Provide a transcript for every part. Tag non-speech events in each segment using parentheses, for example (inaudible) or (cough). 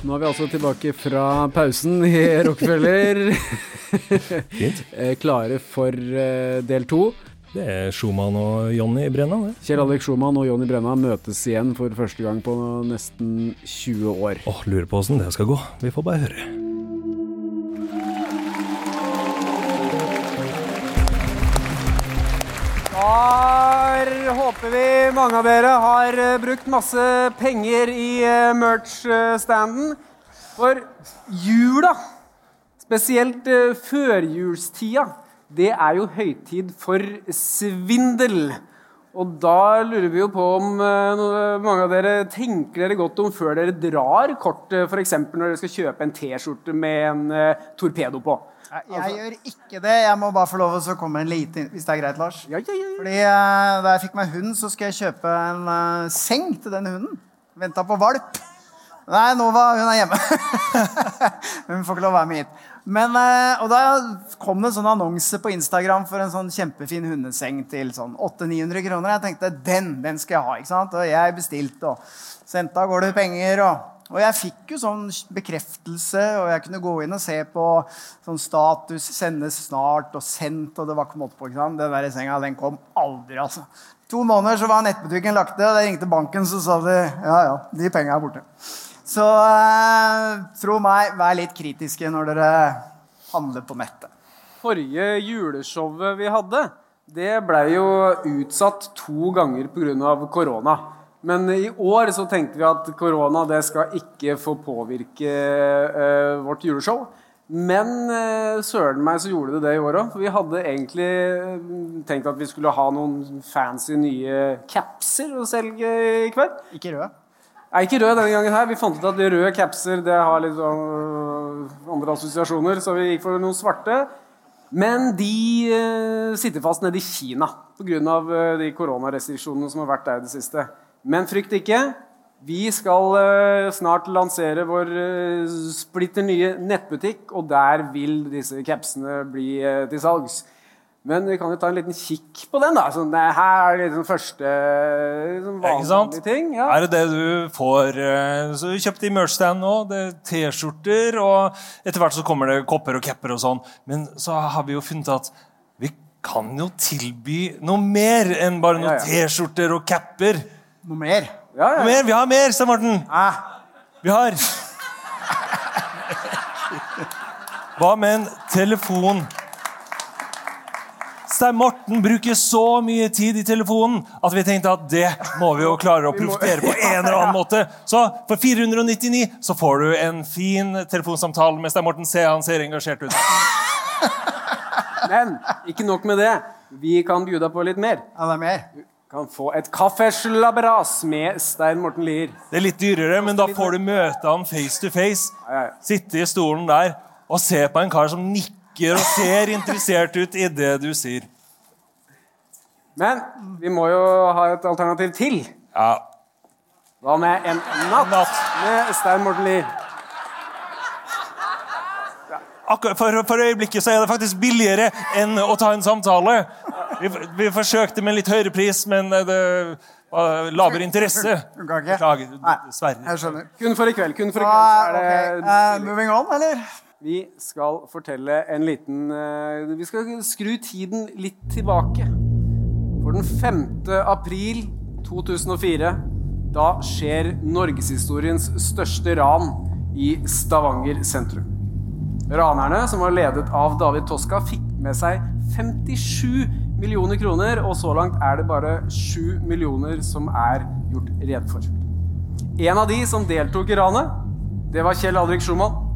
Nå er vi altså tilbake fra pausen i (laughs) Rockefeller. (laughs) Eh, Klare for eh, del to. Det er Schumann og Jonny Brenna, det. Kjell Alex Schumann og Jonny Brenna møtes igjen for første gang på nesten 20 år. Åh, lurer på åssen det skal gå. Vi får bare høre. Da håper vi mange av dere har eh, brukt masse penger i eh, merch-standen. For jula, spesielt eh, førjulstida, det er jo høytid for svindel. Og da lurer vi jo på om eh, mange av dere tenker dere godt om før dere drar kortet, f.eks. når dere skal kjøpe en T-skjorte med en eh, torpedo på. Jeg, jeg gjør ikke det. Jeg må bare få lov til å komme en lite Hvis det er greit, Lars? Ja, ja, ja. Fordi eh, Da jeg fikk meg hund, så skulle jeg kjøpe en uh, seng til den hunden. Venta på valp. Nei, Nova, hun er hjemme. (laughs) hun får ikke lov å være med hit. Men, eh, og da kom det en sånn annonse på Instagram for en sånn kjempefin hundeseng til sånn 800-900 kroner. Jeg tenkte den den skal jeg ha. ikke sant? Og jeg bestilte og sendte av gårde penger. og og jeg fikk jo sånn bekreftelse, og jeg kunne gå inn og se på sånn status, sendes snart og sendt, og det var ikke måte på. ikke sant? Den der senga den kom aldri, altså. To måneder så var nettbutikken lagt ned, og jeg ringte banken, så sa de ja, ja, de penga er borte. Så eh, tro meg, vær litt kritiske når dere handler på nettet. forrige juleshowet vi hadde, det ble jo utsatt to ganger pga. korona. Men i år så tenkte vi at korona det skal ikke få påvirke eh, vårt juleshow. Men eh, søren meg så gjorde det det i år òg. Vi hadde egentlig eh, tenkt at vi skulle ha noen fancy nye capser å selge i kveld. Ikke rød. Nei, ikke rød denne gangen her. Vi fant ut at de røde capser det har litt øh, andre assosiasjoner, så vi gikk for noen svarte. Men de øh, sitter fast nede i Kina pga. Uh, de koronarestriksjonene som har vært der i det siste. Men frykt ikke. Vi skal øh, snart lansere vår øh, splitter nye nettbutikk, og der vil disse capsene bli øh, til salgs. Men vi kan jo ta en liten kikk på den. da. Sånn, det her er det liksom første Ja, vanlige ting. Ja. Er det det du får eh, Så vi kjøpte i merchstand nå. Det er T-skjorter, og etter hvert så kommer det kopper og capper og sånn. Men så har vi jo funnet at vi kan jo tilby noe mer enn bare noen Ja, ja. T-skjorter og capper. Noe mer? Ja, ja. Noe mer? Vi har mer, Stein Morten. Eh, Vi har Hva med en telefon? Stein Morten bruker så mye tid i telefonen at vi tenkte at det må vi jo klare å profitere på (laughs) en eller annen måte. Så for 499 så får du en fin telefonsamtale med Stein Morten. Se, han ser engasjert ut. (laughs) Men ikke nok med det. Vi kan bjuda på litt mer. ja, det er mer. Kan få et kaffeslabberas med Stein Morten Lier. Det er litt dyrere, men da får du møte han face to face. Sitte i stolen der og se på en kar som nikker og ser interessert ut i det du sier. Men vi må jo ha et alternativ til. Ja, Hva med en natt, Natt. med Stein Morten Lier? Akkurat for, for øyeblikket så er det faktisk billigere enn å ta en samtale. Vi, vi forsøkte med litt høyere pris, men det var lavere interesse. Beklager. Nei, Dessverre. jeg skjønner. Kun for i kveld. Kun for i kveld så er ok. okay. uh, moving on, eller? Vi skal fortelle en liten eh, Vi skal skru tiden litt tilbake. For den 5. april 2004 da skjer norgeshistoriens største ran i Stavanger sentrum. Ranerne, som var ledet av David Toska, fikk med seg 57 millioner kroner, og så langt er det bare 7 millioner som er gjort rede for. En av de som deltok i ranet, det var Kjell Alrik Schumann.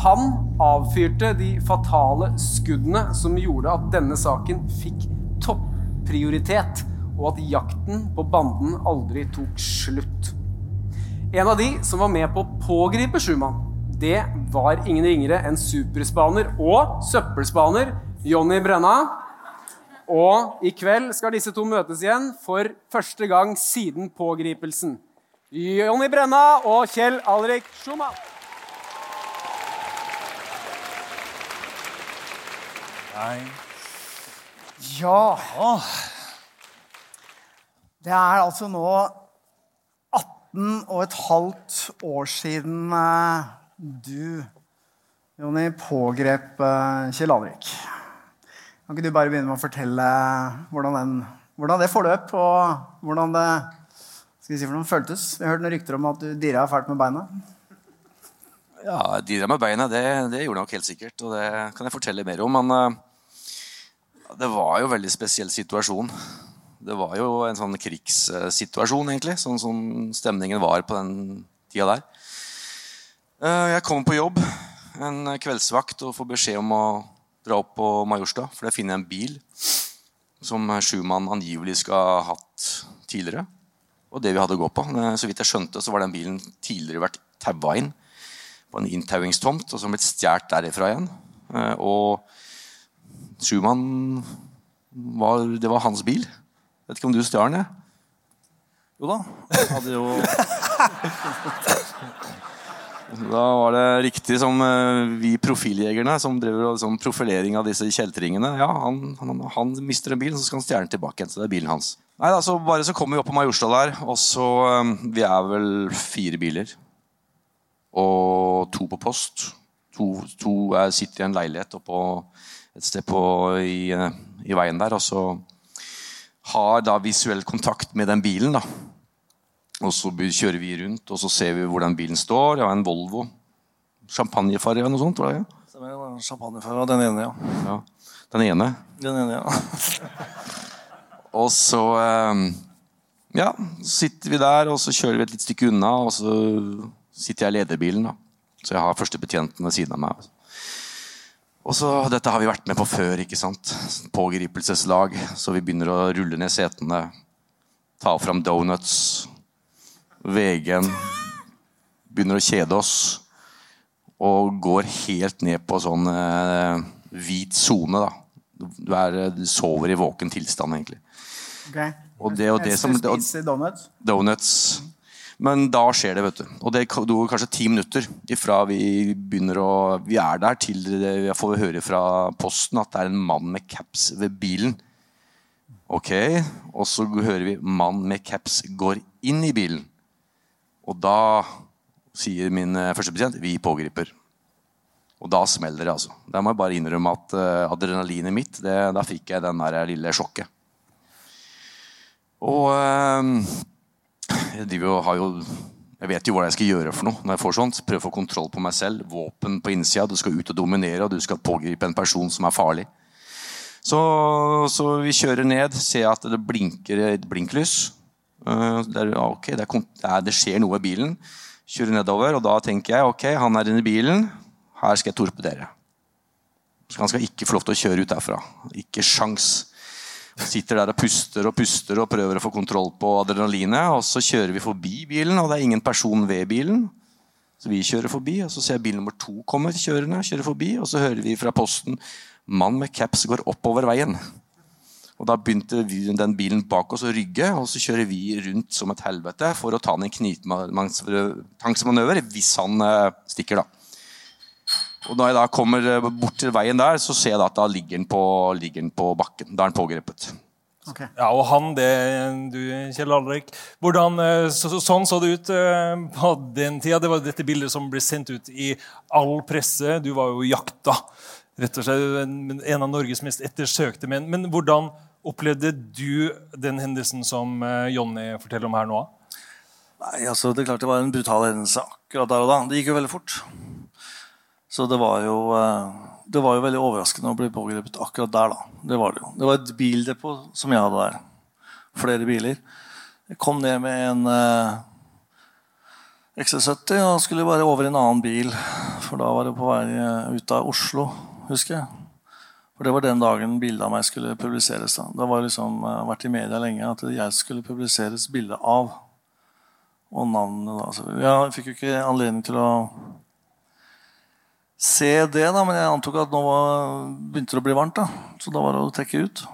Han avfyrte de fatale skuddene som gjorde at denne saken fikk topprioritet og at jakten på banden aldri tok slutt. En av de som var med på å pågripe Schumann, det var ingen ringere enn superspaner og søppelspaner Jonny Brenna. Og i kveld skal disse to møtes igjen for første gang siden pågripelsen. Jonny Brenna og Kjell Alrik Schumann. Nei. Ja. Det er altså nå 18 og et halvt år siden eh, du, Jonny, pågrep eh, Kjell Alrik. Kan ikke du bare begynne med å fortelle hvordan, den, hvordan det forløp, og hvordan det skal vi si for noe, føltes? Vi har hørt noen rykter om at du dirra fælt med beina. Ja, De der med beina, det, det gjorde jeg nok helt sikkert. Og det kan jeg fortelle mer om. Men eh, det var jo en veldig spesiell situasjon. Det var jo en sånn krigssituasjon, egentlig. Sånn som stemningen var på den tida der. Eh, Jeg kommer på jobb en kveldsvakt og får beskjed om å dra opp på Majorstad. For der finner jeg en bil som Schumann angivelig skal ha hatt tidligere. Og det vi hadde å gå på. Så vidt jeg skjønte, så var den bilen tidligere vært taua inn på en inntauingstomt, og som blitt stjålet derifra igjen. Eh, Og Schumann var, Det var hans bil. Vet ikke om du stjal den? Jo da. Jeg hadde jo (laughs) Da var det riktig som eh, vi profiljegerne som driver sånn profilering av disse kjeltringene. Ja, han, han, han mister en bil, så skal han stjele den tilbake. Så det er bilen hans. Nei, da, så bare så kommer vi opp på Majorstua der, og så eh, Vi er vel fire biler. Og to på post. To, to er, sitter i en leilighet oppå et sted på, i, eh, i veien der, og så har da visuell kontakt med den bilen. da og så kjører vi rundt, og så ser vi hvordan bilen står. Det var en Volvo. Champagnefarge eller noe sånt. var det? Champagnefarge. Den ene, ja. Ja. Den ene. Den ene, ja. (laughs) Og så eh, ja, sitter vi der, og så kjører vi et litt stykke unna, og så sitter jeg i lederbilen. da. Så jeg har førstebetjenten ved siden av meg. Og så, Dette har vi vært med på før. ikke sant? Pågripelseslag. Så vi begynner å rulle ned setene. Ta fram donuts. VG-en. Begynner å kjede oss. Og går helt ned på sånn eh, hvit sone. da. Du, er, du sover i våken tilstand, egentlig. Ok. Og det og det som og, donuts. Donuts. Men da skjer det, vet du. Og det går kanskje ti minutter ifra vi begynner å Vi er der til jeg får høre fra posten at det er en mann med caps ved bilen. Ok, Og så hører vi 'mann med caps går inn i bilen'. Og da sier min eh, førstebetjent 'vi pågriper'. Og da smeller det, altså. Da må jeg bare innrømme at eh, adrenalinet mitt, det, da fikk jeg den der lille sjokket. Og eh, jeg jo, jo jeg vet jo hva jeg skal gjøre for noe når jeg får sånt. Prøve å få kontroll på meg selv. Våpen på innsida. Du skal ut og dominere, og du skal pågripe en person som er farlig. Så, så vi kjører ned, ser at det blinker et blinklys. Eh, Det, er, okay, det, er, det, er, det skjer noe i bilen. Kjører nedover, og da tenker jeg ok, han er inne i bilen. Her skal jeg torpedere. Så han skal ikke få lov til å kjøre ut derfra. Ikke sjans. Sitter der og puster og puster og prøver å få kontroll på adrenalinet. Og så kjører vi forbi bilen, og det er ingen person ved bilen. Så vi kjører forbi, og så ser jeg bil nummer to komme kjørende. kjører forbi, Og så hører vi fra posten mann med caps går oppover veien. Og Da begynte vi, den bilen bak oss å rygge, og så kjører vi rundt som et helvete for å ta i en knivtangsmanøver hvis han eh, stikker. da. Og Når jeg da kommer eh, bort til veien der, så ser jeg da at da ligger han på, ligger han på bakken. Da er han pågrepet. Ja, og han, det du, Kjell Alrik. Hvordan, eh, så, så- sånn så det ut eh, på den tida. Det var dette bildet som ble sendt ut i all presse. Du var jo jakta. Rett og slett en, en av Norges mest ettersøkte menn. Men hvordan opplevde du den hendelsen som Jonny forteller om her nå? Nei, altså, det er klart det var en brutal hendelse akkurat der og da. Det gikk jo veldig fort. Så det var jo eh, det var jo veldig overraskende å bli pågrepet akkurat der. da. Det var det jo. Det var et bildepot som jeg hadde der. Flere biler. Jeg kom ned med en eh, XC70 og skulle bare over i en annen bil. For da var det på vei eh, ut av Oslo, husker jeg. For det var den dagen bildet av meg skulle publiseres. Da Da var liksom uh, vært i media lenge at jeg skulle publiseres bilde av. Og navnet, da. Så jeg fikk jo ikke anledning til å se det, da, men jeg antok at nå var, begynte det å bli varmt. da, Så da var det å trekke ut.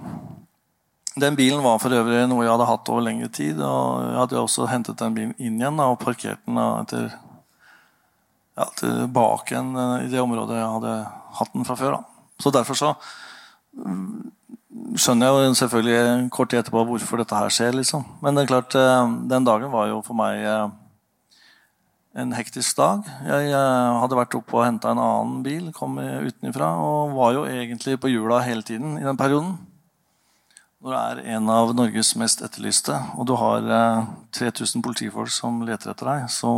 Den bilen var for øvrig noe jeg hadde hatt over lengre tid. og Jeg hadde også hentet den bilen inn igjen da, og parkert den da, etter, ja, tilbake igjen eh, i det området jeg hadde hatt den fra før. da. Så derfor så mm, skjønner jeg jo selvfølgelig kort tid etterpå hvorfor dette her skjer. liksom. Men det er klart, eh, den dagen var jo for meg eh, en hektisk dag. Jeg hadde vært oppe og henta en annen bil, kom utenfra, og var jo egentlig på hjula hele tiden i den perioden. Når du er en av Norges mest etterlyste, og du har 3000 politifolk som leter etter deg, så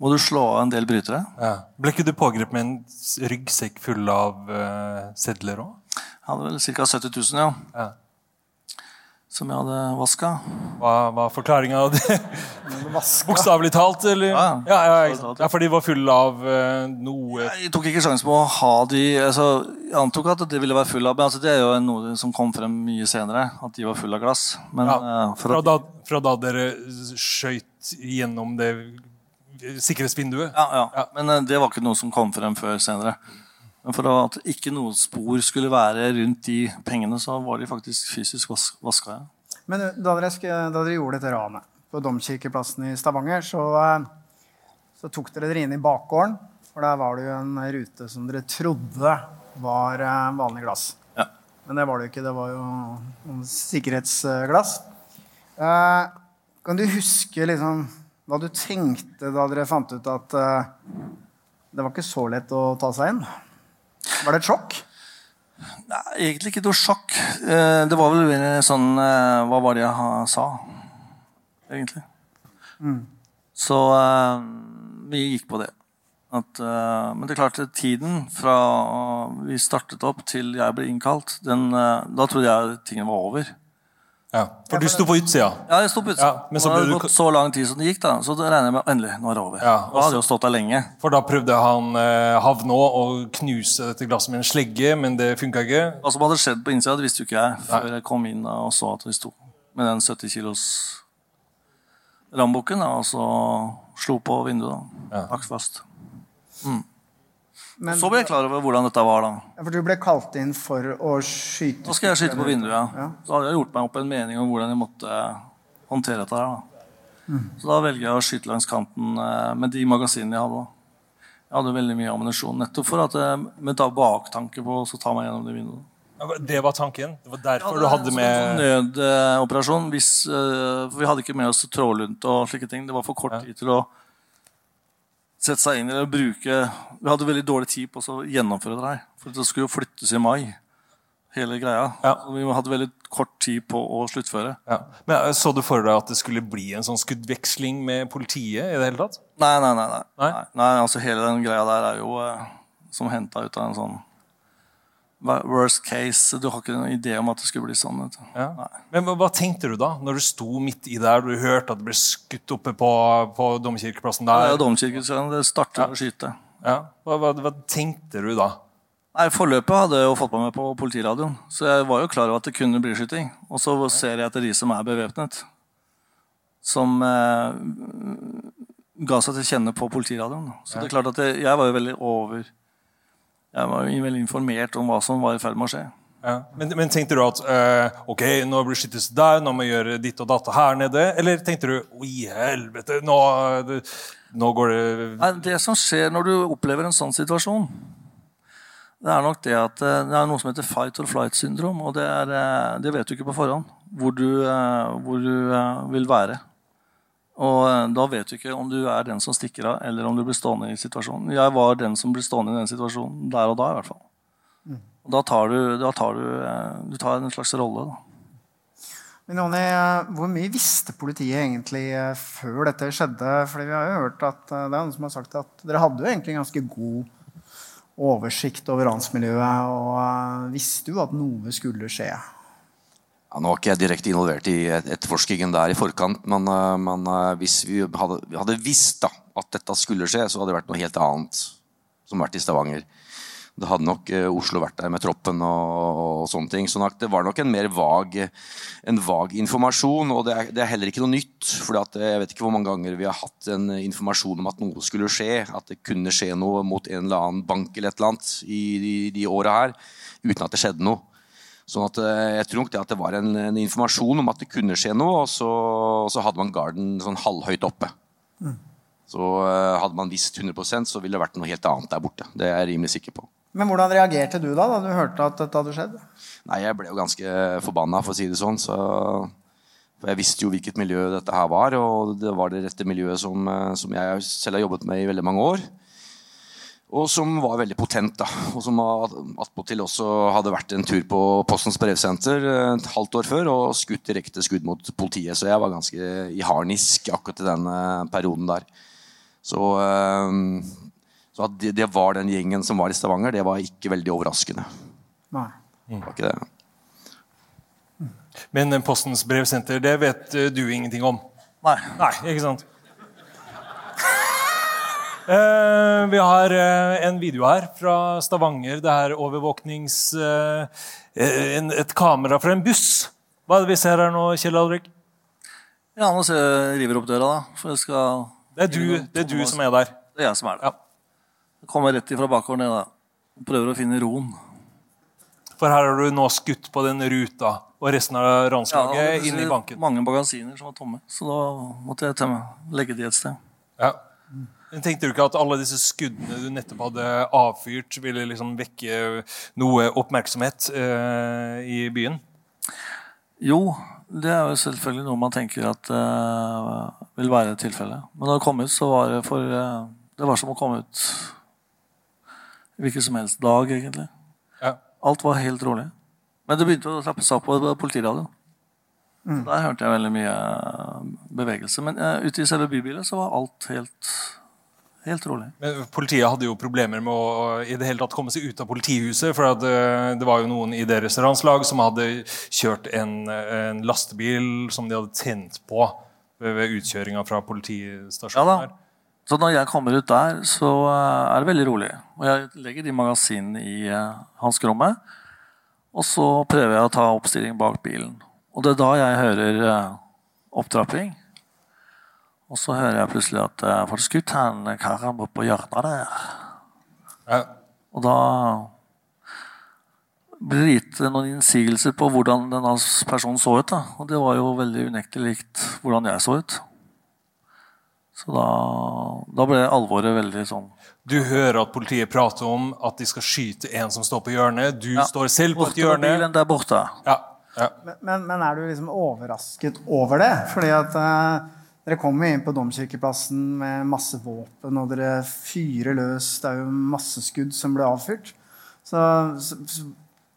må du slå av en del brytere. Ja. Ble ikke du pågrepet med en ryggsekk full av uh, sedler òg? Jeg hadde vel ca. 70 000, ja. ja. Som jeg hadde vaska. Hva var forklaringa av det? Bokstavelig talt, eller? Ja, ja, ja, ja, For de var fulle av uh, noe Jeg tok ikke sjansen på å ha de altså, Jeg antok at de ville være fulle av Men altså, det er jo noe som kom frem mye senere. At de var fulle av glass. Men, uh, fra, da, fra da dere skøyt gjennom det sikkerhetsvinduet. Ja, ja. ja. Men uh, det var ikke noe som kom frem før senere. Men for at ikke noe spor skulle være rundt de pengene, så var de faktisk fysisk vas vaska. Ja. Men eh, da dere, da dere, gjorde dette ranet på Domkirkeplassen i Stavanger, så, uh, så tok dere dere inn i bakgården. For der var det jo en rute som dere trodde var uh, vanlig glass. Ja. Men det var det jo ikke. Det var jo sikkerhetsglass. kan du huske liksom hva du tenkte da dere fant ut at det var ikke så lett å ta seg inn? Var det et sjokk? Nei, egentlig ikke noe sjokk. Uh, det var vel sånn uh, Hva var det jeg sa, egentlig? Mm. Så vi gikk på det. At, men det er klart, tiden fra vi startet opp til jeg ble innkalt, den, da trodde jeg tingen var over. Ja, For du sto på utsida? Ja, jeg sto på utsida. Ja, men så det hadde gått så lang tid som det gikk, da, så da regner jeg med endelig, nå er det over. Ja, da hadde jo stått der lenge. For da prøvde han eh, havne å og knuse dette glasset med en slegge, men det funka ikke? Hva som hadde skjedd på innsida, det visste jo ikke jeg før Nei. jeg kom inn da, og så at vi sto med den 70 kilos rambukken og så slo på vinduet. da, ja. fast. Mm. Men, så ble jeg klar over hvordan dette var. da. Ja, for du ble kalt inn for å skyte? Da skal jeg skyte på vinduet, ja. ja. Så hadde jeg gjort meg opp en mening om hvordan jeg måtte håndtere dette. her da. Mm. Så da velger jeg å skyte langs kanten eh, med de magasinene jeg hadde. Jeg hadde veldig mye ammunisjon, nettopp for at jeg, med baktanke på å ta meg gjennom det vinduet. Det var tanken? Det var derfor ja, det, du hadde med En nødoperasjon. Hvis, uh, for vi hadde ikke med oss trådlunt og slike ting. Det var for kort tid til å sette seg inn i det og bruke Vi hadde veldig dårlig tid på å gjennomføre det her. For det skulle jo flyttes i mai, hele greia. Ja. Vi hadde veldig kort tid på å sluttføre. Ja. Men eh, Så du for deg at det skulle bli en sånn skuddveksling med politiet? i det hele tatt? Nei, nei, nei. nei. nei? nei altså Hele den greia der er jo eh, som henta ut av en sånn worst case. Du har ikke noen idé om at det skulle bli sånn. Ja. Men Hva tenkte du da, når du sto midt i der? Du hørte at det ble skutt oppe på, på domkirkeplassen der? Ja, domkirkeplassen, det startet ja. å skyte. Ja. Hva, hva, hva, tenkte du da? Nei, Forløpet hadde jeg jo fått meg med på politiradioen. Så jeg var jo klar over at det kunne bli skyting. Og så ser jeg etter de som er bevæpnet. Som eh, ga seg til kjenne på politiradioen. Så det er klart at jeg, jeg var jo veldig over jeg var veldig informert om hva som var i ferd med å skje. Ja. Men, men, tenkte du at uh, ok, nå blir skyttes der, nå må vi gjøre ditt og datt her nede? Eller tenkte du oi, helvete, nå, det, nå går det Nei, Det som skjer når du opplever en sånn situasjon, det er nok det at eh, det er noe som heter fight or flight-syndrom. Og det, er, eh, det, vet du ikke på forhånd hvor du, hvor du vil være. Og eh, da vet du ikke om du er den som stikker av, eller om du blir stående i situasjonen. Jeg var den som ble stående i den situasjonen der og da, i hvert fall. Mm. Og da tar du, da tar du, eh, du tar en slags rolle. da. Men Jonny, eh, hvor mye visste politiet egentlig før dette skjedde? Fordi vi har jo hørt at det er noen som har sagt at dere hadde jo egentlig ganske god oversikt over ransmiljøet og visste jo at noe skulle skje. Ja, nå var ikke jeg direkte involvert i etterforskningen der i forkant, men, eh, men eh, hvis vi hadde, hadde, visst da, at dette skulle skje, så hadde det vært noe helt annet som vært i Stavanger. Det hadde nok eh, Oslo vært der med troppen og, og sånne ting. Så nok, det var nok en mer vag, en vag informasjon, og det er, det er heller ikke noe nytt. For jeg vet ikke hvor mange ganger vi har hatt en informasjon om at noe skulle skje, at det kunne skje noe mot en eller annen bank eller et eller annet i de, de åra her, uten at det skjedde noe. Sånn at eh, jeg tror nok det at det var en, en informasjon om at det kunne skje noe, og så, og så hadde man garden sånn halvhøyt oppe. Mm. Så uh, hadde man visst 100% så ville det vært noe helt annet der borte. Det er jeg rimelig sikker på. Men hvordan reagerte du da da du hørte at dette hadde skjedd? Nei, jeg ble jo ganske forbanna, for å si det sånn. Så, for jeg visste jo hvilket miljø dette her var, og det var det rette miljøet som, eh, som jeg selv har jobbet med i veldig mange år. Og som var veldig potent. da, Og som attpåtil også hadde vært en tur på Postens brevsenter eh, et halvt år før og skutt direkte skudd mot politiet. Så jeg var ganske i harnisk akkurat i den perioden der. Så, så at det, var den gjengen som var i Stavanger, det var ikke veldig overraskende. Nei. Det var ikke det. Men Postens brevsenter, det vet eh, du ingenting om? Nei. Nei, ikke sant? Uh, vi har eh, en video her fra Stavanger. Det er overvåknings... Eh, en, et kamera fra en buss. Hva er det vi ser her nå, Kjell Alrik? Ja, nå ser jeg river opp døra, da. For jeg skal det er du, det er du som er der? Det er jeg som er der. Ja. Jeg kommer rett ifra bakgården ned og prøver å finne roen. For her har du nå skutt på den ruta og resten av ranslaget ja, inn i banken. Mange magasiner som var tomme, så da måtte jeg tømme, legge de et sted. Ja. Tenkte du ikke at alle disse skuddene du nettopp hadde avfyrt, ville liksom vekke noe oppmerksomhet uh, i byen? Jo, det er jo selvfølgelig noe man tenker at uh, vil være tilfellet. Men da det kom ut, så var det for uh, Det var som å komme ut hvilken som helst dag, egentlig. Ja. Alt var helt rolig. Men det begynte å trappe seg opp på politiradioen. Mm. Der hørte jeg veldig mye bevegelse. Men uh, ute i selve bybilet så var alt helt Helt rolig. Men Politiet hadde jo problemer med å i det hele tatt komme seg ut av politihuset. For det, eh, det, var jo noen i deres restauranslag som hadde kjørt en, en, lastebil som de hadde tent på ved, ved utkjøringa fra politistasjonen. Ja, da. så når jeg kommer ut der, så eh, er det veldig rolig. Og jeg legger de magasinene i uh, hanskerommet. Og så prøver jeg å ta oppstilling bak bilen. Og det er da jeg hører opptrapping. Og så hører jeg plutselig at jeg har fått skutt han karen på hjørnet der. Ja. Og da blir det gitt noen innsigelser på hvordan denne personen så ut. Da. Og det var jo veldig unektelig likt hvordan jeg så ut. Så da, da ble alvoret veldig sånn Du hører at politiet prater om at de skal skyte en som står på hjørnet. Du ja. står selv på et hjørne. Bilen der borte. Ja. Ja. Men, men, men, er du liksom overrasket over det? Fordi at uh, dere kommer inn på Domkirkeplassen med masse våpen, og dere fyrer løs. Det er jo masse skudd som ble avfyrt. Så, så, så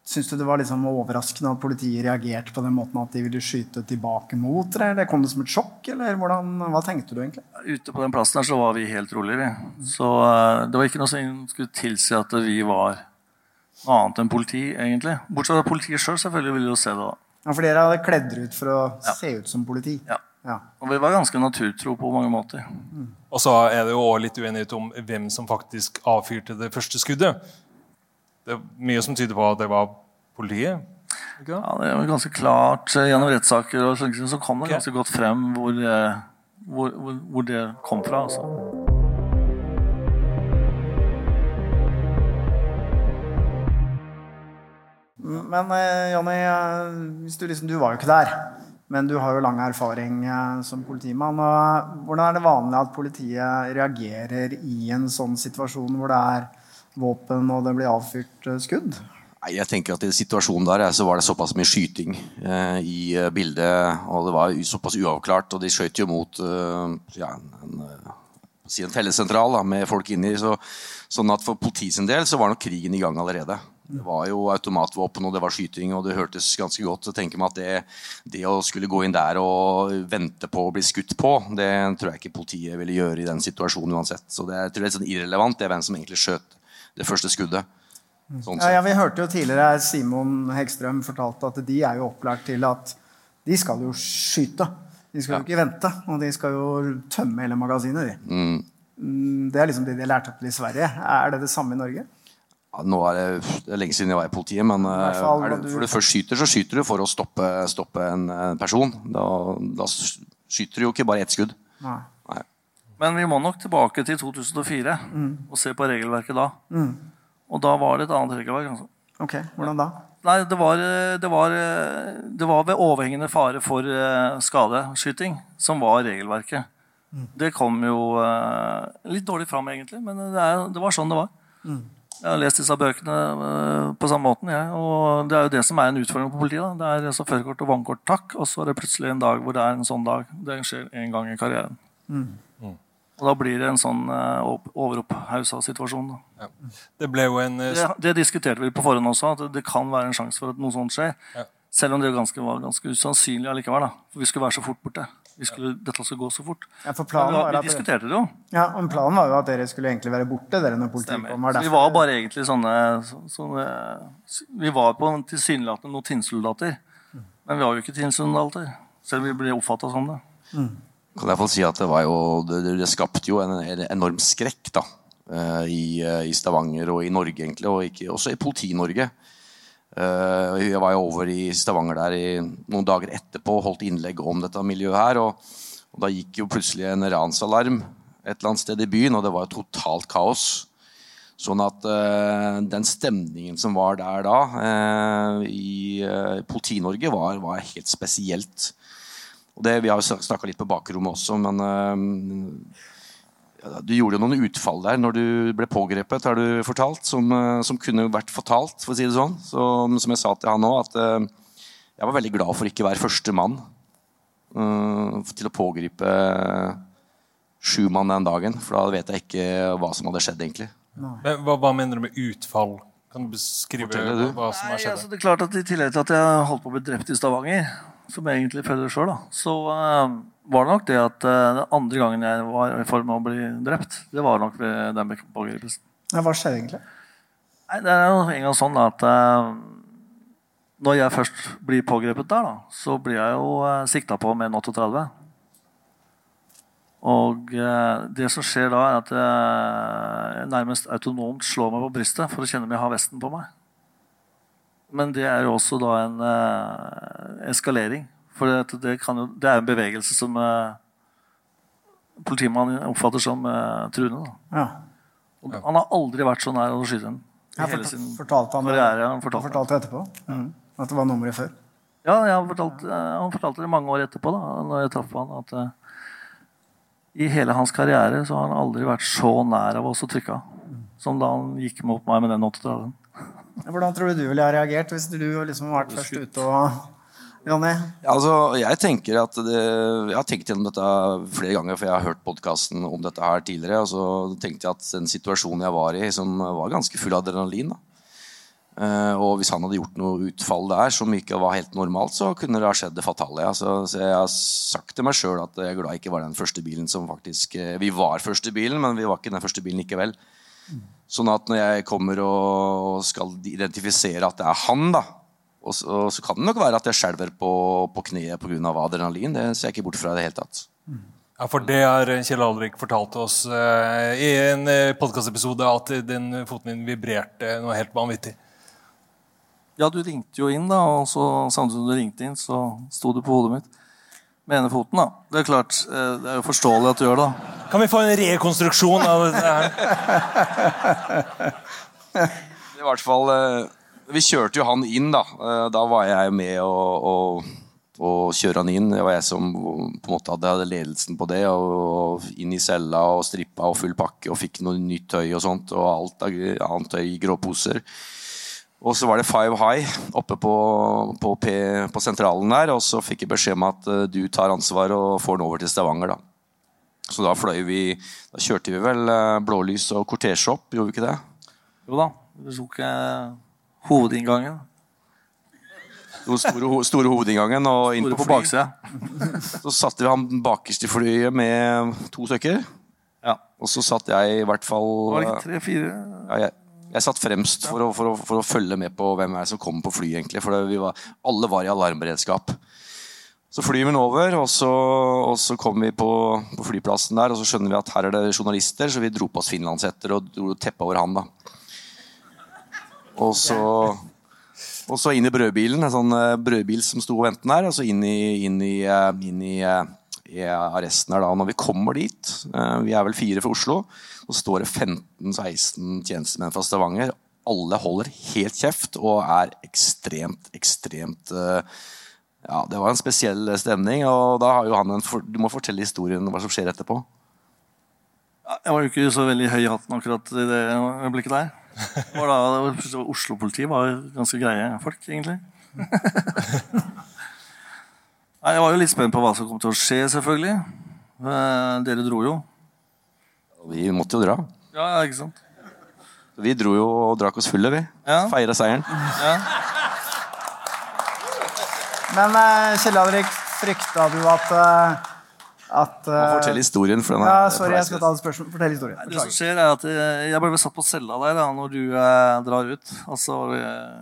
Syns du det var liksom overraskende at politiet reagerte på den måten at de ville skyte tilbake mot dere? Eller kom det som et sjokk, eller hvordan, hva tenkte du egentlig? Ute på den plassen her så var vi helt rolige, vi. Så uh, det var ikke noe som skulle tilsi at vi var noe annet enn politi, egentlig. Bortsett fra politiet sjøl, selv, selvfølgelig ville jo se det. da. Ja, For dere hadde kledd dere ut for å ja. se ut som politi? Ja. Ja. Og vi var ganske naturtro på mange måter. Mm. Og så er det jo også litt uenighet om hvem som faktisk avfyrte det første skuddet. Det er mye som tyder på at det var politiet. Ja, det var ganske klart eh, gjennom rettssaker og sånt, så kom det ganske godt frem hvor, eh, hvor, hvor, hvor det kom fra. Altså. Men eh, Jonny, du, liksom, du var jo ikke der. Men du har jo lang erfaring eh, som politimann. Og hvordan er det vanlig at politiet reagerer i en sånn situasjon hvor det er våpen og det blir avfyrt skudd? skudd? Jeg tenker at I situasjonen der så var det såpass mye skyting eh, i eh, bildet. Og det var såpass uavklart. Og de skjøt jo mot eh, ja, en, si en tellesentral da, med folk inni. Så, sånn at For politiets del så var nok krigen i gang allerede. Det var jo automatvåpen og det var skyting, og det hørtes ganske godt. Så tenker meg at det, det, å skulle gå inn der og vente på å bli skutt på, det tror jeg ikke politiet ville gjøre i den situasjonen uansett. Så det, jeg tror det er sånn irrelevant det er hvem som egentlig skjøt det første skuddet. Sånn ja, ja, Vi hørte jo tidligere Simon Hegstrøm fortalte at de er jo opplært til at de skal jo skyte. De skal jo ikke vente, og de skal jo tømme hele magasinet. De. Mm. mm det er liksom det de har lært opp til i Sverige. Er det det samme i Norge? Nå er det, det er lenge siden jeg var i politiet, men eh, fall er du, du- for du først skyter, så skyter du for å stoppe, stoppe en, en person. Da, da skyter du jo ikke bare ett skudd. Nei. Nei. Men vi må nok tilbake til 2004 og se på regelverket da. Mm. Og da var det et annet regelverk. Altså. Ok, hvordan da? Nei, det var, det, var, det var ved overhengende fare for eh, skadeskyting som var regelverket. Det kom jo eh, litt dårlig fram, egentlig, men det, er, det var sånn det var. Jeg har lest disse bøkene eh, på samme måten, jeg. Og det er jo det som er en utfordring på politiet. Da. Det er så førerkort og vannkort, takk, og så er det plutselig en dag hvor det er en sånn dag. Det skjer en gang i karrieren. Og da blir det en sånn uh, overopphausa situasjon. Da. Det ble jo en eh, Det, det diskuterte vi på forhånd også, at det kan være en sjanse for at noe sånt skjer. Ja. Selv om det ganske, var ganske usannsynlig allikevel. Da. For vi skulle være så fort borte. Vi skulle, dette skulle gå så fort. Ja, for planen vi, var vi diskuterte det jo. ja, men planen var jo at dere skulle egentlig være borte, dere når politiet Stemmer. kom. Var Så vi var bare egentlig sånne, så- så, Vi var på en tilsynelatende noen tinnsoldater. Men vi var jo ikke tinnsoldater. Selv om vi ble oppfatta som det. kan jeg få si at det, var jo, det, det- det skapte jo en, en enorm skrekk da, eh, i, eh, i Stavanger og i Norge, egentlig, og ikke, også i Politi-Norge. Eh, Jeg var jo over i Stavanger der i noen dager etterpå og holdt innlegg om dette miljøet her. Og, og da gikk jo plutselig en ransalarm et eller annet sted i byen, og det var jo totalt kaos. Sånn at uh, den stemningen som var der da, uh, i uh, Politi-Norge, var, var helt spesielt. Og det, Vi har jo snakka litt på bakrommet også, men du gjorde jo noen utfall der når du ble pågrepet, har du fortalt, som, eh, som kunne vært fortalt, for å si det sånn. Så, som jeg sa til han òg, at eh, jeg var veldig glad for ikke å være første mann eh, til å pågripe sju mann den dagen. For da vet jeg ikke hva som hadde skjedd, egentlig. Men hva, hva mener du med utfall? Kan du beskrive du. hva som har Nei, skjedd? altså, det er klart at I tillegg til at jeg holdt på å bli drept i Stavanger, som jeg egentlig føler sjøl, så uh, var det nok det at uh, den andre gangen jeg var i ferd med å bli drept, det var nok ved den pågripelsen. Ja, hva skjedde egentlig? Nei, det er jo en gang sånn at uh, når jeg først blir pågrepet der, da, så blir jeg jo uh, sikta på med en 38. Og det som skjer da, er at jeg nærmest autonomt slår meg på brystet for å kjenne om jeg har vesten på meg. Men det er jo også da en uh, eskalering. For det, det, kan jo, det er en bevegelse som uh, politimannen oppfatter som uh, truende. Ja. Og Han har aldri vært så nær å skyte en. i Ja, fort, sin fortalte han det? karriere. Han fortalte. fortalte etterpå? Mm. At det var nummeret før? Ja, fortalt, han fortalte det mange år etterpå, da når jeg traff han, at uh, i hele hans karriere så har han aldri vært så nær av oss å trykke av som da han gikk mot meg med den 38-en. Hvordan tror du du ville ha reagert hvis du liksom har vært først ute og Jonny? Altså, jeg tenker at det, jeg har tenkt gjennom dette flere ganger, for jeg har hørt podkasten om dette her tidligere. Og så tenkte jeg at den situasjonen jeg var i, som var ganske full av adrenalin da. Eh, og hvis han hadde gjort noe utfall der som ikke var helt normalt, så kunne det ha skjedd det fatale. Altså, så jeg har sagt til meg sjøl at jeg er glad jeg ikke var den første bilen som faktisk eh, Vi var første bilen, men vi var ikke den første bilen likevel. Sånn at når jeg kommer og skal identifisere at det er han, da, og så, og så kan det nok være at jeg skjelver på, på kneet pga. adrenalin. Det ser jeg ikke bort fra i det hele tatt. Ja, for det har Kjell Alrik fortalt oss eh, i en uh, podkastepisode, at den foten din vibrerte noe helt vanvittig. Ja, du ringte jo inn, da, og så samtidig som du ringte inn, så sto du på hodet mitt med ene foten. da. Det er klart, eh, det er jo forståelig at du gjør det. da. Kan vi få en rekonstruksjon av dette her? I hvert fall eh, Vi kjørte jo han inn, da. Eh, Da var jeg med å, kjøre han inn. Det var jeg som på en måte hadde, ledelsen på det. Og, og inn i cella og strippa og full pakke og fikk noe nytt tøy og sånt. Og alt annet tøy i gråposer. Og så var det Five High oppe på, på, P, på sentralen der. Og så fikk jeg beskjed om at eh, du tar ansvar og får den over til Stavanger, da. Så da fløy vi Da kjørte vi vel eh, blålys og kortesje opp, gjorde vi ikke det? Jo da, du tok eh, hovedinngangen. Den store, store hovedinngangen og inn Store på på baksida. (laughs) Så satte vi han bakerst i flyet med to stykker. Ja. Og så satt jeg i hvert fall Var det ikke tre-fire? ja, jeg, jeg satt fremst for å, for, å, for å følge med på hvem er det som kommer på flyet, egentlig. For var, alle var i alarmberedskap. Så flyr vi den over, og så, og så kom vi på, på flyplassen der, og så skjønner vi at her er det journalister, så vi dro på oss finlandshetter og dro teppet over han, da. Og så, og så inn i brødbilen, en sånn eh, brødbil som sto og ventet der. Og så inn i, inn i, eh, inn i, eh, i arresten her da. Når vi kommer dit, vi er vel fire fra Oslo, så står det 15-16 tjenestemenn fra Stavanger. Alle holder helt kjeft og er ekstremt, ekstremt Ja, det var en spesiell stemning. Og da har jo han en for, Du må fortelle historien hva som skjer etterpå. Jeg var jo ikke så veldig høy i hatten akkurat i det øyeblikket der. Oslo-politiet var ganske greie folk, egentlig. (laughs) Nei, Jeg var jo litt spent på hva som kom til å skje, selvfølgelig. Eh, Dere dro jo. Vi måtte jo dra. Ja, ja, ikke sant? Vi dro jo og drakk oss fulle, vi. Ja. Feira seieren. Ja. Men eh, Kjell Henrik, frykta du at eh, at eh, historien. For den her. ja, Sorry, jeg skal ta et spørsmål. Fortell historien. Det som skjer er at Jeg ble satt på cella der da, når du eh, drar ut. Altså,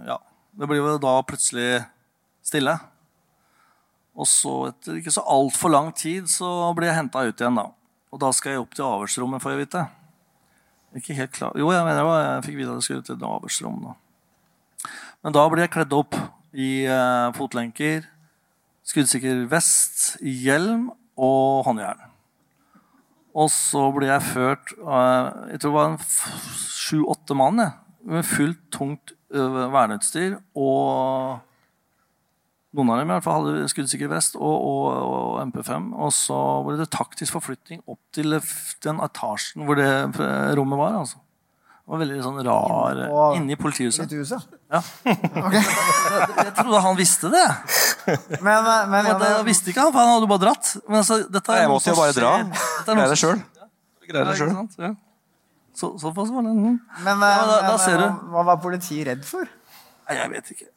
ja. Det blir jo da plutselig stille. Og så, etter ikke så altfor lang tid, så blir jeg henta ut igjen. da. Og da skal jeg opp til avhørsrommet, får jeg vite. Ikke helt klar. Jo, jeg mener jeg, var, jeg fikk vite at jeg skulle til avhørsrom. da. Men da blir jeg kledd opp i eh, fotlenker, skuddsikker vest, hjelm og håndjern. Og så ble jeg ført av Jeg tror det var en sju-åtte mann med fullt tungt ø, verneutstyr. Og noen av dem i hvert fall hadde skuddsikker vest og, og, og MP5. Og så ble det taktisk forflytning opp til den etasjen hvor det rommet var. altså. Var veldig sånn rar Inne på- i politihuset. Huset. Ja. (laughs) Okay. Jeg, jeg trodde han visste det. Men, eh, men Men det visste ikke han, for han hadde jo bare dratt. Men altså, dette er Jeg måtte jo bare dra. Er Greier det sjøl. Greier det sjøl. Ja. Så, såpass var det. Men, Ja, eh, da- da men, ser eh, du. hva var politiet redd for? Nei, jeg vet ikke.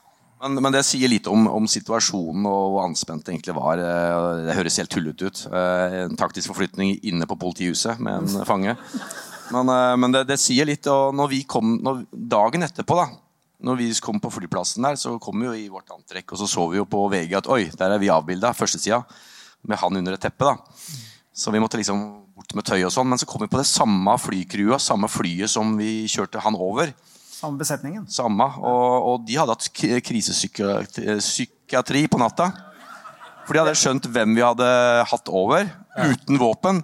Men, men det sier litt om, om situasjonen og hvor anspent det egentlig var. Eh, Det høres helt tullete ut. Eh, En taktisk forflytning inne på politihuset med en fange. Men, eh, men det, det sier litt. Og når vi kom, når, dagen etterpå, da når vi kom på flyplassen der, så kom vi jo i vårt antrekk, og så så vi jo på VG at oi, der er vi avbilda, førstesida, med han under et teppe. da. Så vi måtte liksom bort med tøy og sånn. Men så kom vi på det samme flycrewet, samme flyet som vi kjørte han over. Samme besetningen. Samme. Og, og de hadde hatt krisepsykiatri på natta. For de hadde skjønt hvem vi hadde hatt over, uten våpen.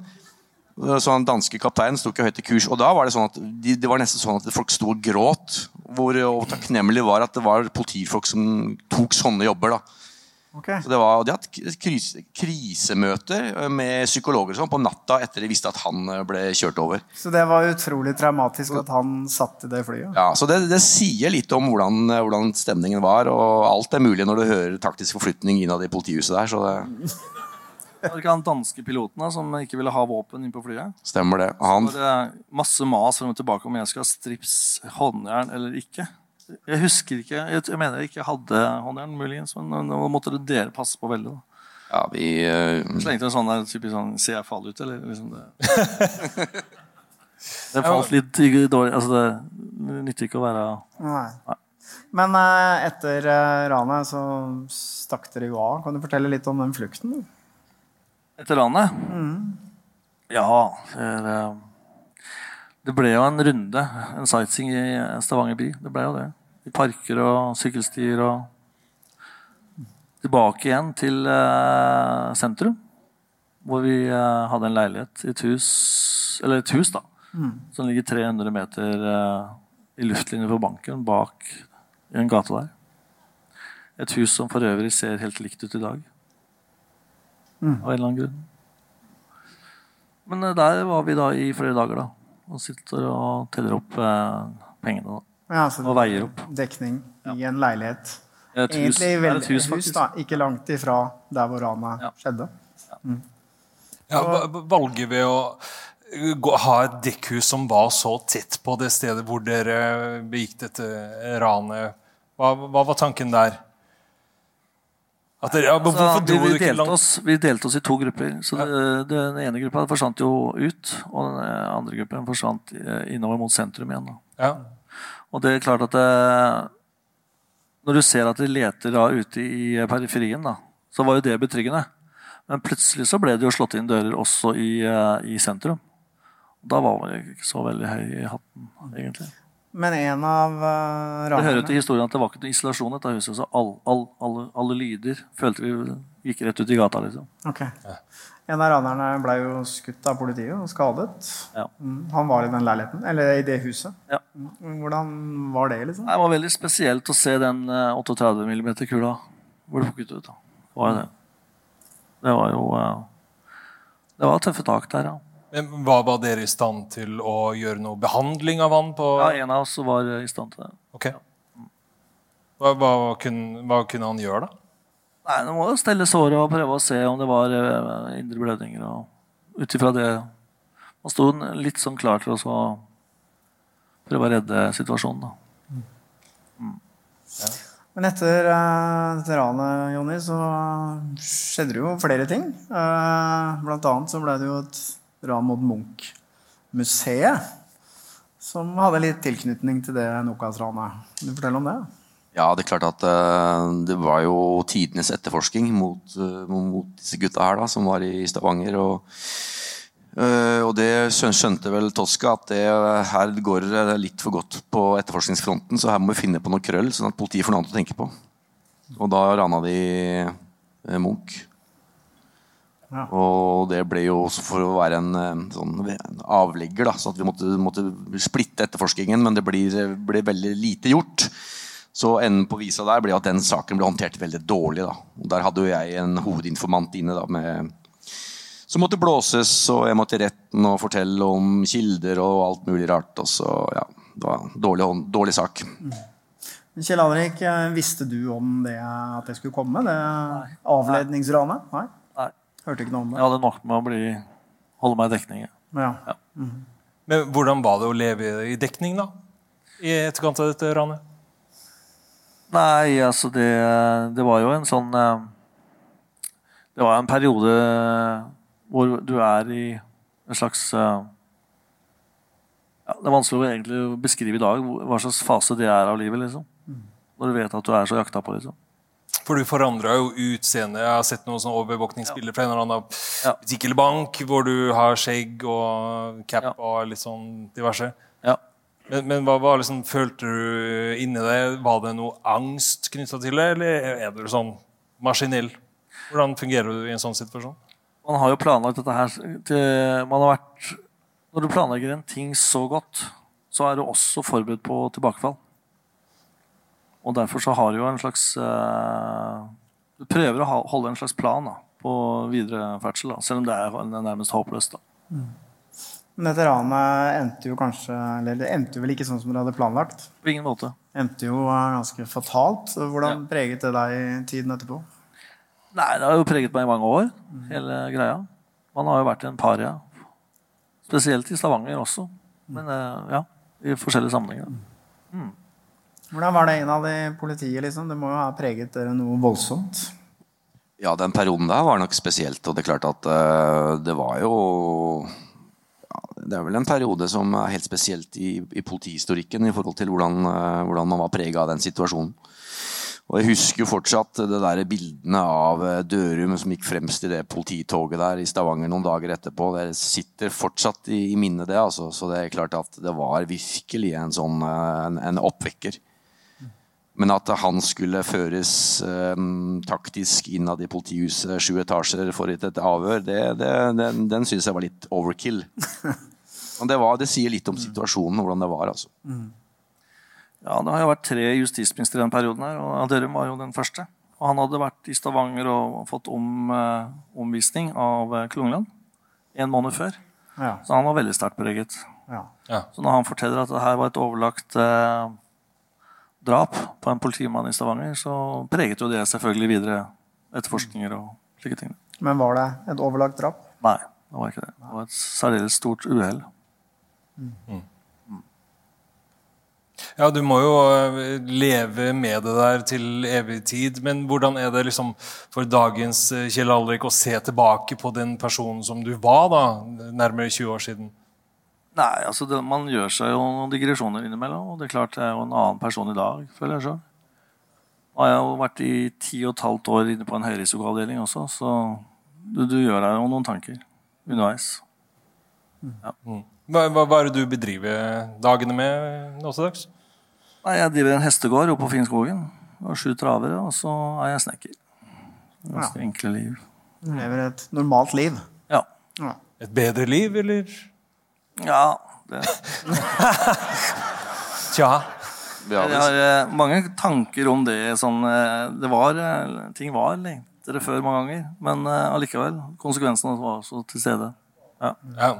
Så den danske kapteinen sto ikke høyt i kurs. Og da var det sånn at de, det var nesten sånn at folk sto og gråt. Hvor og takknemlig var at det var politifolk som tok sånne jobber. da. Okay. Så det var, De hadde krise, krisemøter med psykologer og sånn på natta etter de visste at han eh, ble kjørt over. Så det var utrolig traumatisk at han satt i det flyet? Ja, så det, det sier litt om hvordan, hvordan stemningen var, og alt er mulig når du hører taktisk forflytning innad i politihuset der, så det Var det ikke han danske piloten da, som ikke ville ha våpen inn på flyet? stemmer det. Han, Så var det masse mas frem og tilbake om jeg skulle ha strips, håndjern eller ikke. Jeg husker ikke, jeg, mener jeg ikke hadde håndjern, muligens, men nå måtte det dere passe på veldig. da. ja, vi, uh... Slengte en sånn der typisk sånn Ser jeg fall ut, eller liksom det (laughs) Det falt litt dårlig Altså, det nytter ikke å være Nei. Men eh, etter eh, ranet så stakk dere jo av. Kan du fortelle litt om den flukten? Etter ranet? Ja. For, eh, det ble jo en runde, en sightseeing i Stavanger by. Det ble jo det. I parker og sykkelstier og Tilbake igjen til eh, sentrum. Hvor vi eh, hadde en leilighet i et hus Eller et hus, da. Som ligger 300 meter eh, i luftlinje for banken bak i en gate der. Et hus som for øvrig ser helt likt ut i dag. Av en eller annen grunn. Men eh, der var vi da i flere dager, da. Og sitter og teller opp eh, pengene. da. Ja, altså, Og veier opp. Dekning i en leilighet. Et hus, Egentlig det vel, et hus, hus, da, ikke langt ifra der hvor ranet Ja. skjedde. Ja, va- va- valget ved å ha et dekkhus som var så tett på det stedet hvor dere begikk dette ranet, hva, hva var tanken der? Dere, ja, hvorfor vi, vi, delte oss, vi delte oss i to grupper. Så det, Den ene gruppa forsvant jo ut, og den andre gruppen forsvant eh, innover mot sentrum igjen. Ja. Og det er klart at det, Når du ser at de leter da ute i periferien, da, så var jo det betryggende. Men plutselig så ble det jo slått inn dører også i, eh, i sentrum. Da var man ikke så veldig høy i hatten, egentlig. Men en av uh, Det hører jo til historien at det var ikke noe isolasjon i dette huset, så all, all, alle, alle lyder følte vi gikk rett ut i gata, liksom. Ok. En av ranerne ble jo skutt av politiet og skadet. Ja. Mm. Han var i den leiligheten, eller i det huset. Ja. Mm. Hvordan var det, liksom? Det var veldig spesielt å se den eh, 38 mm-kula hvor det fikk ut. Da. Det var det. Det var jo eh, Det var tøffe tak der, ja. Men Var, var dere i stand til å gjøre noe behandling av han? på... ja. En av oss var i stand til det. Ok. Hva, hva, kunne, hva kunne han gjøre, da? Nei, Nå må jo stelle såret og prøve å se om det var eh, indre blødninger. og Ut ifra det Man sto litt sånn klar til å prøve å redde situasjonen. da. Men etter uh, dette ranet, Jonny, så skjedde det jo flere ting. Uh, blant annet så ble det jo et ran mot Munch-museet. Som hadde litt tilknytning til det Nokas-ranet. Kan du fortelle om det? Ja, det er klart at eh, det var jo tidenes etterforsking mot, eh, mot disse gutta her da, som var i Stavanger. Og, eh, og det skjønte vel Toska at det, her går det litt for godt på etterforskningsfronten, så her må vi finne på noe krøll, sånn at politiet får noe annet å tenke på. Og da rana de Munch. Ja. Og det ble jo også for å være en, eh, sånn avlegger, da, så at vi måtte, måtte splitte etterforskningen, men det ble, ble veldig lite gjort. Så enden på visa der ble at den saken ble håndtert veldig dårlig. da. Og Der hadde jo jeg en hovedinformant inne da, med, som måtte blåses, og jeg måtte i retten og fortelle om kilder og alt mulig rart. Og så, ja, det var en dårlig, dårlig sak. Kjell Alrik, eh, visste du om det at det skulle komme? Det avledningsranet? Nei? Hørte ikke noe om Jeg hadde nok med å bli, holde meg i dekning. ja. Ja. Men Hvordan var det å leve i dekning da? I etterkant av dette ranet? Nei, altså det, det var jo en sånn eh, Det var en periode hvor du er i en slags eh, ja, Det er vanskelig å egentlig beskrive i dag hva slags fase det er av livet. liksom. Når du vet at du er så jakta på. liksom. For du forandra jo utseendet. Jeg har sett noen sånne overvåkningsbilder fra en eller annen Ja. butikk eller bank, hvor du har skjegg og cap Ja. og litt sånn diverse. Ja. Men, men hva, hva liksom, følte du inni deg? Var det noe angst knytta til det, eller er du sånn maskinell? Hvordan fungerer du i en sånn situasjon? Man har jo planlagt dette her til, man har vært, Når du planlegger en ting så godt, så er du også forberedt på tilbakefall. Og derfor så har jo en slags eh, Du prøver å holde en slags plan da, på videre ferdsel, da, selv om det er, nærmest håpløst. da. Men dette ranet endte jo kanskje Eller det endte jo vel ikke sånn som dere hadde planlagt? På ingen måte. Endte jo eh, ganske fatalt. Hvordan preget det deg i tiden etterpå? Nei, det har jo preget meg i mange år, hele greia. Man har jo vært en paria. Spesielt i Stavanger også. Men eh, ja, i forskjellige sammenhenger. Hvordan var det innad i politiet? liksom? Det må jo ha preget dere noe voldsomt? Ja, den perioden der var nok spesielt, og det er klart at uh, det var jo ja, Det er vel en periode som er helt spesielt i, i politihistorikken i forhold til hvordan, uh, hvordan man var prega av den situasjonen. Og Jeg husker jo fortsatt det der bildene av eh, Dørum som gikk fremst i det polititoget der i Stavanger noen dager etterpå. Det sitter fortsatt i, minnet, det. altså. Så det er klart at det var virkelig en sånn en, en oppvekker. Men at han skulle føres eh, taktisk innad i politihuset sju etasjer for et, et avhør, det, det, den, den syns jeg var litt overkill. (laughs) Men det, var, det sier litt om situasjonen, hvordan det var. altså. Ja, Det har jo vært tre justisministre i den perioden, her, og Dørum var jo den første. Og Han hadde vært i Stavanger og fått om, eh, omvisning av eh, Klungland en måned før. Ja. Så han var veldig sterkt preget. ja. Så når han forteller at det her var et overlagt eh, drap på en politimann i Stavanger, så preget jo det selvfølgelig videre etterforskninger og slike ting. Men var det et overlagt drap? Nei, det var ikke det. Det var et særdeles stort uhell. Ja, du må jo eh, leve med det der til evig tid. Men hvordan er det liksom for dagens eh, Kjell Alrik å se tilbake på den personen som du var da, nærmere 20 år siden? Nei, altså det, Man gjør seg jo noen digresjoner innimellom. og det er klart jeg er jo en annen person i dag, føler jeg sjøl. Jeg har jo vært i ti og et halvt år inne på en høyrisikoavdeling også, så du, du gjør deg jo noen tanker underveis. Ja. Hva, hva, hva er det du bedriver dagene med nå til dags? Nei, Jeg driver en hestegård oppe på Finnskogen. Og sju travere, og så er jeg snekker. Ganske enkle liv. Du lever et normalt liv. Ja. Ja. Et bedre liv, eller? Ja det. (laughs) Tja. Vi har Jeg har eh, mange tanker om det. Sånn, eh, det var, eh, ting var lettere før mange ganger, men eh, allikevel. Konsekvensene var også til stede. Ja, Ja.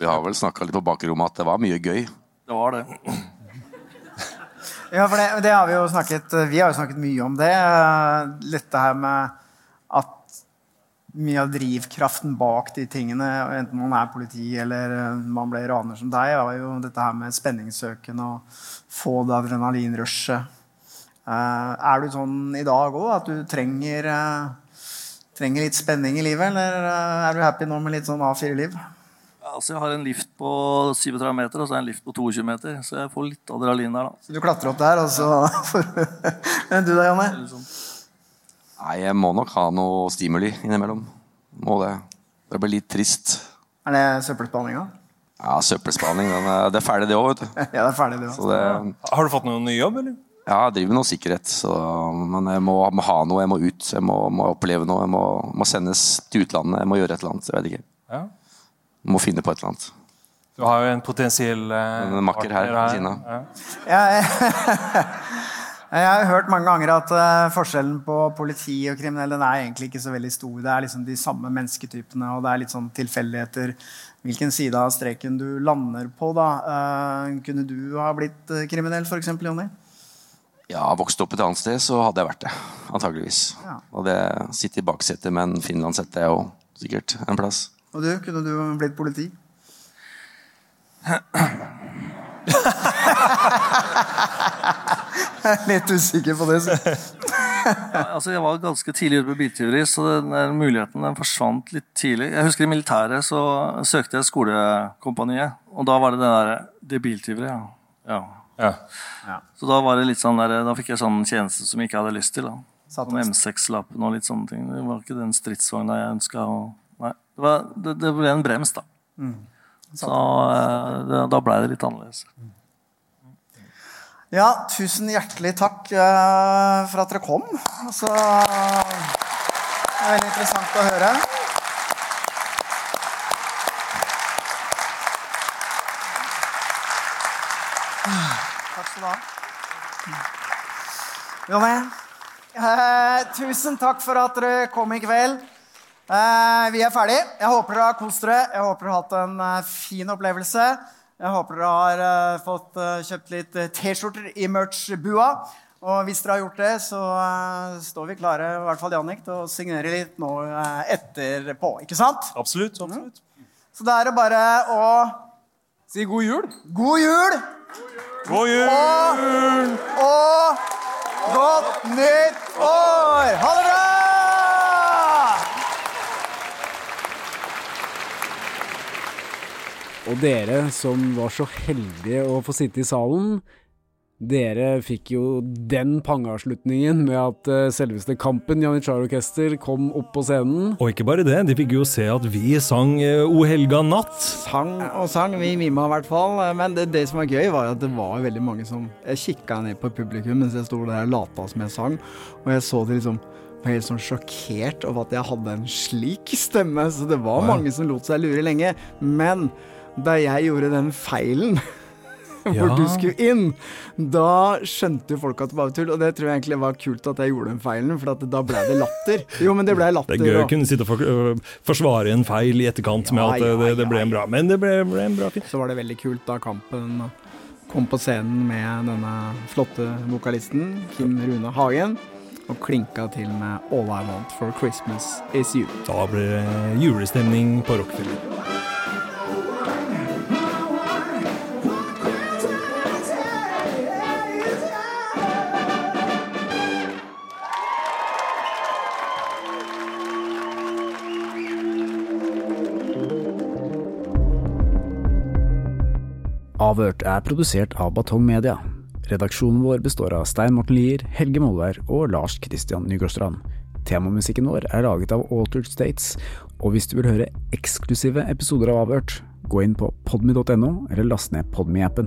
Vi har vel snakka litt på bakrommet at det var mye gøy. det var det. Ja, for det, det har vi jo snakket Vi har jo snakket mye om det. eh, Dette her med at mye av drivkraften bak de tingene, enten man er politi eller eh, man ble raner som deg, var jo dette her med spenningssøken og få det adrenalinrushet. Eh, er du sånn i dag òg at du trenger, eh, trenger litt spenning i livet, eller er du happy nå med litt sånn A4-liv? Altså, jeg har en lift på 37 meter og så er jeg en lift på 22 meter, så jeg får litt adrenalin der. da. Så du klatrer opp der, og så (laughs) får du da, Janne? Nei, jeg må nok ha noe stimuli innimellom. Må det. Det blir litt trist. Er det søppelspaninga? Ja, søppelspaning, er, det er ferdig det òg, vet du. (laughs) Ja, det er ferdig, det Så det, Har du fått noen ny jobb, eller? ja, jeg driver med noe sikkerhet, så, men jeg må, må ha noe. Jeg må ut, jeg må, må oppleve noe. Jeg må, må sendes til utlandet, jeg må gjøre et eller annet. Jeg vet ikke. Ja. Jeg må finne på et eller annet. Du har jo en potensiell eh, En makker her ved siden av. Ja. (laughs) Jeg, jeg har hørt mange ganger at eh, forskjellen på politi og kriminelle den er egentlig ikke så veldig stor. Det er liksom de samme mennesketypene, og det er litt sånn tilfeldigheter hvilken side av streken du lander på. da. Eh, kunne du ha blitt eh, kriminell, f.eks., Jonny? Ja, vokste opp et annet sted, så hadde jeg vært det. Antageligvis. Ja. Og det sitte i baksetet med en finlandshette er jo sikkert en plass. Og du, kunne du blitt politi? (laughs) (laughs) Jeg er litt usikker på det. Så. (laughs) Altså, jeg var ganske tidlig ute med biltyveri, så den muligheten den forsvant litt tidlig. Jeg husker I militæret så søkte jeg skolekompaniet, og da var det det der Det biltyveri, ja. ja. Ja. Så da var det litt sånn der, da fikk jeg sånn tjeneste som jeg ikke hadde lyst til. da. Sånn M6-lappen og litt sånne ting. Det var ikke den stridsvogna jeg ønska. Nei, det, var, det, det ble en brems, da. Så eh, det, da blei det litt annerledes. Ja, tusen hjertelig takk eh, for at dere kom. Altså, det er veldig interessant å høre. Takk skal du ha. Jonny, eh, tusen takk for at dere kom i kveld. Eh, vi er ferdig. Jeg håper dere har kost dere. Jeg håper dere har hatt en eh, fin opplevelse. Jeg håper dere har uh, fått uh, kjøpt litt eh, T-skjorter i merch-bua. Og hvis dere har gjort det, så uh, står vi klare, i hvert fall Jannik, til å signere litt nå etterpå. Ikke sant? Absolutt. absolutt. Så da er det bare å si god jul. God jul! God jul! Og, og godt nytt år! Ha det bra! Og dere som var så heldige å få sitte i salen, dere fikk jo den pangeavslutningen med at eh, selveste Kampen Janitsjar-orkester kom opp på scenen. Og ikke bare det, de fikk jo se at vi sang eh, O helga natt. Sang og sang, vi mima i hvert fall. Men det, det som var gøy, var at det var veldig mange som Jeg kikka ned på publikum mens jeg sto der og lata som jeg sang, og jeg så det liksom var helt sånn sjokkert over at jeg hadde en slik stemme, så det var ja. mange som lot seg lure lenge. Men da jeg gjorde den feilen (laughs) hvor Ja. du skulle inn, da skjønte folk at det var tull. Og det tror jeg egentlig var kult at jeg gjorde den feilen, for at da ble det latter. Jo, men det ble latter. Det er gøy å kunne sitte og for, øh, forsvare en feil i etterkant med at ja, det, det ble ja, en bra Men det ble, ble en bra film. Så var det veldig kult da Kampen kom på scenen med denne flotte vokalisten Kim Rune Hagen. Og klinka til med 'All I Want for Christmas Is You'. Da ble det julestemning på rockfilmer. Avhørt er produsert av Batong Media. Redaksjonen vår består av Stein Morten Lier, Helge Molvær og Lars Christian Nygårdstrand. Temamusikken vår er laget av Altered States, og hvis du vil høre eksklusive episoder av Avhørt, Gå inn på podmy.no, eller last ned Podmy-appen.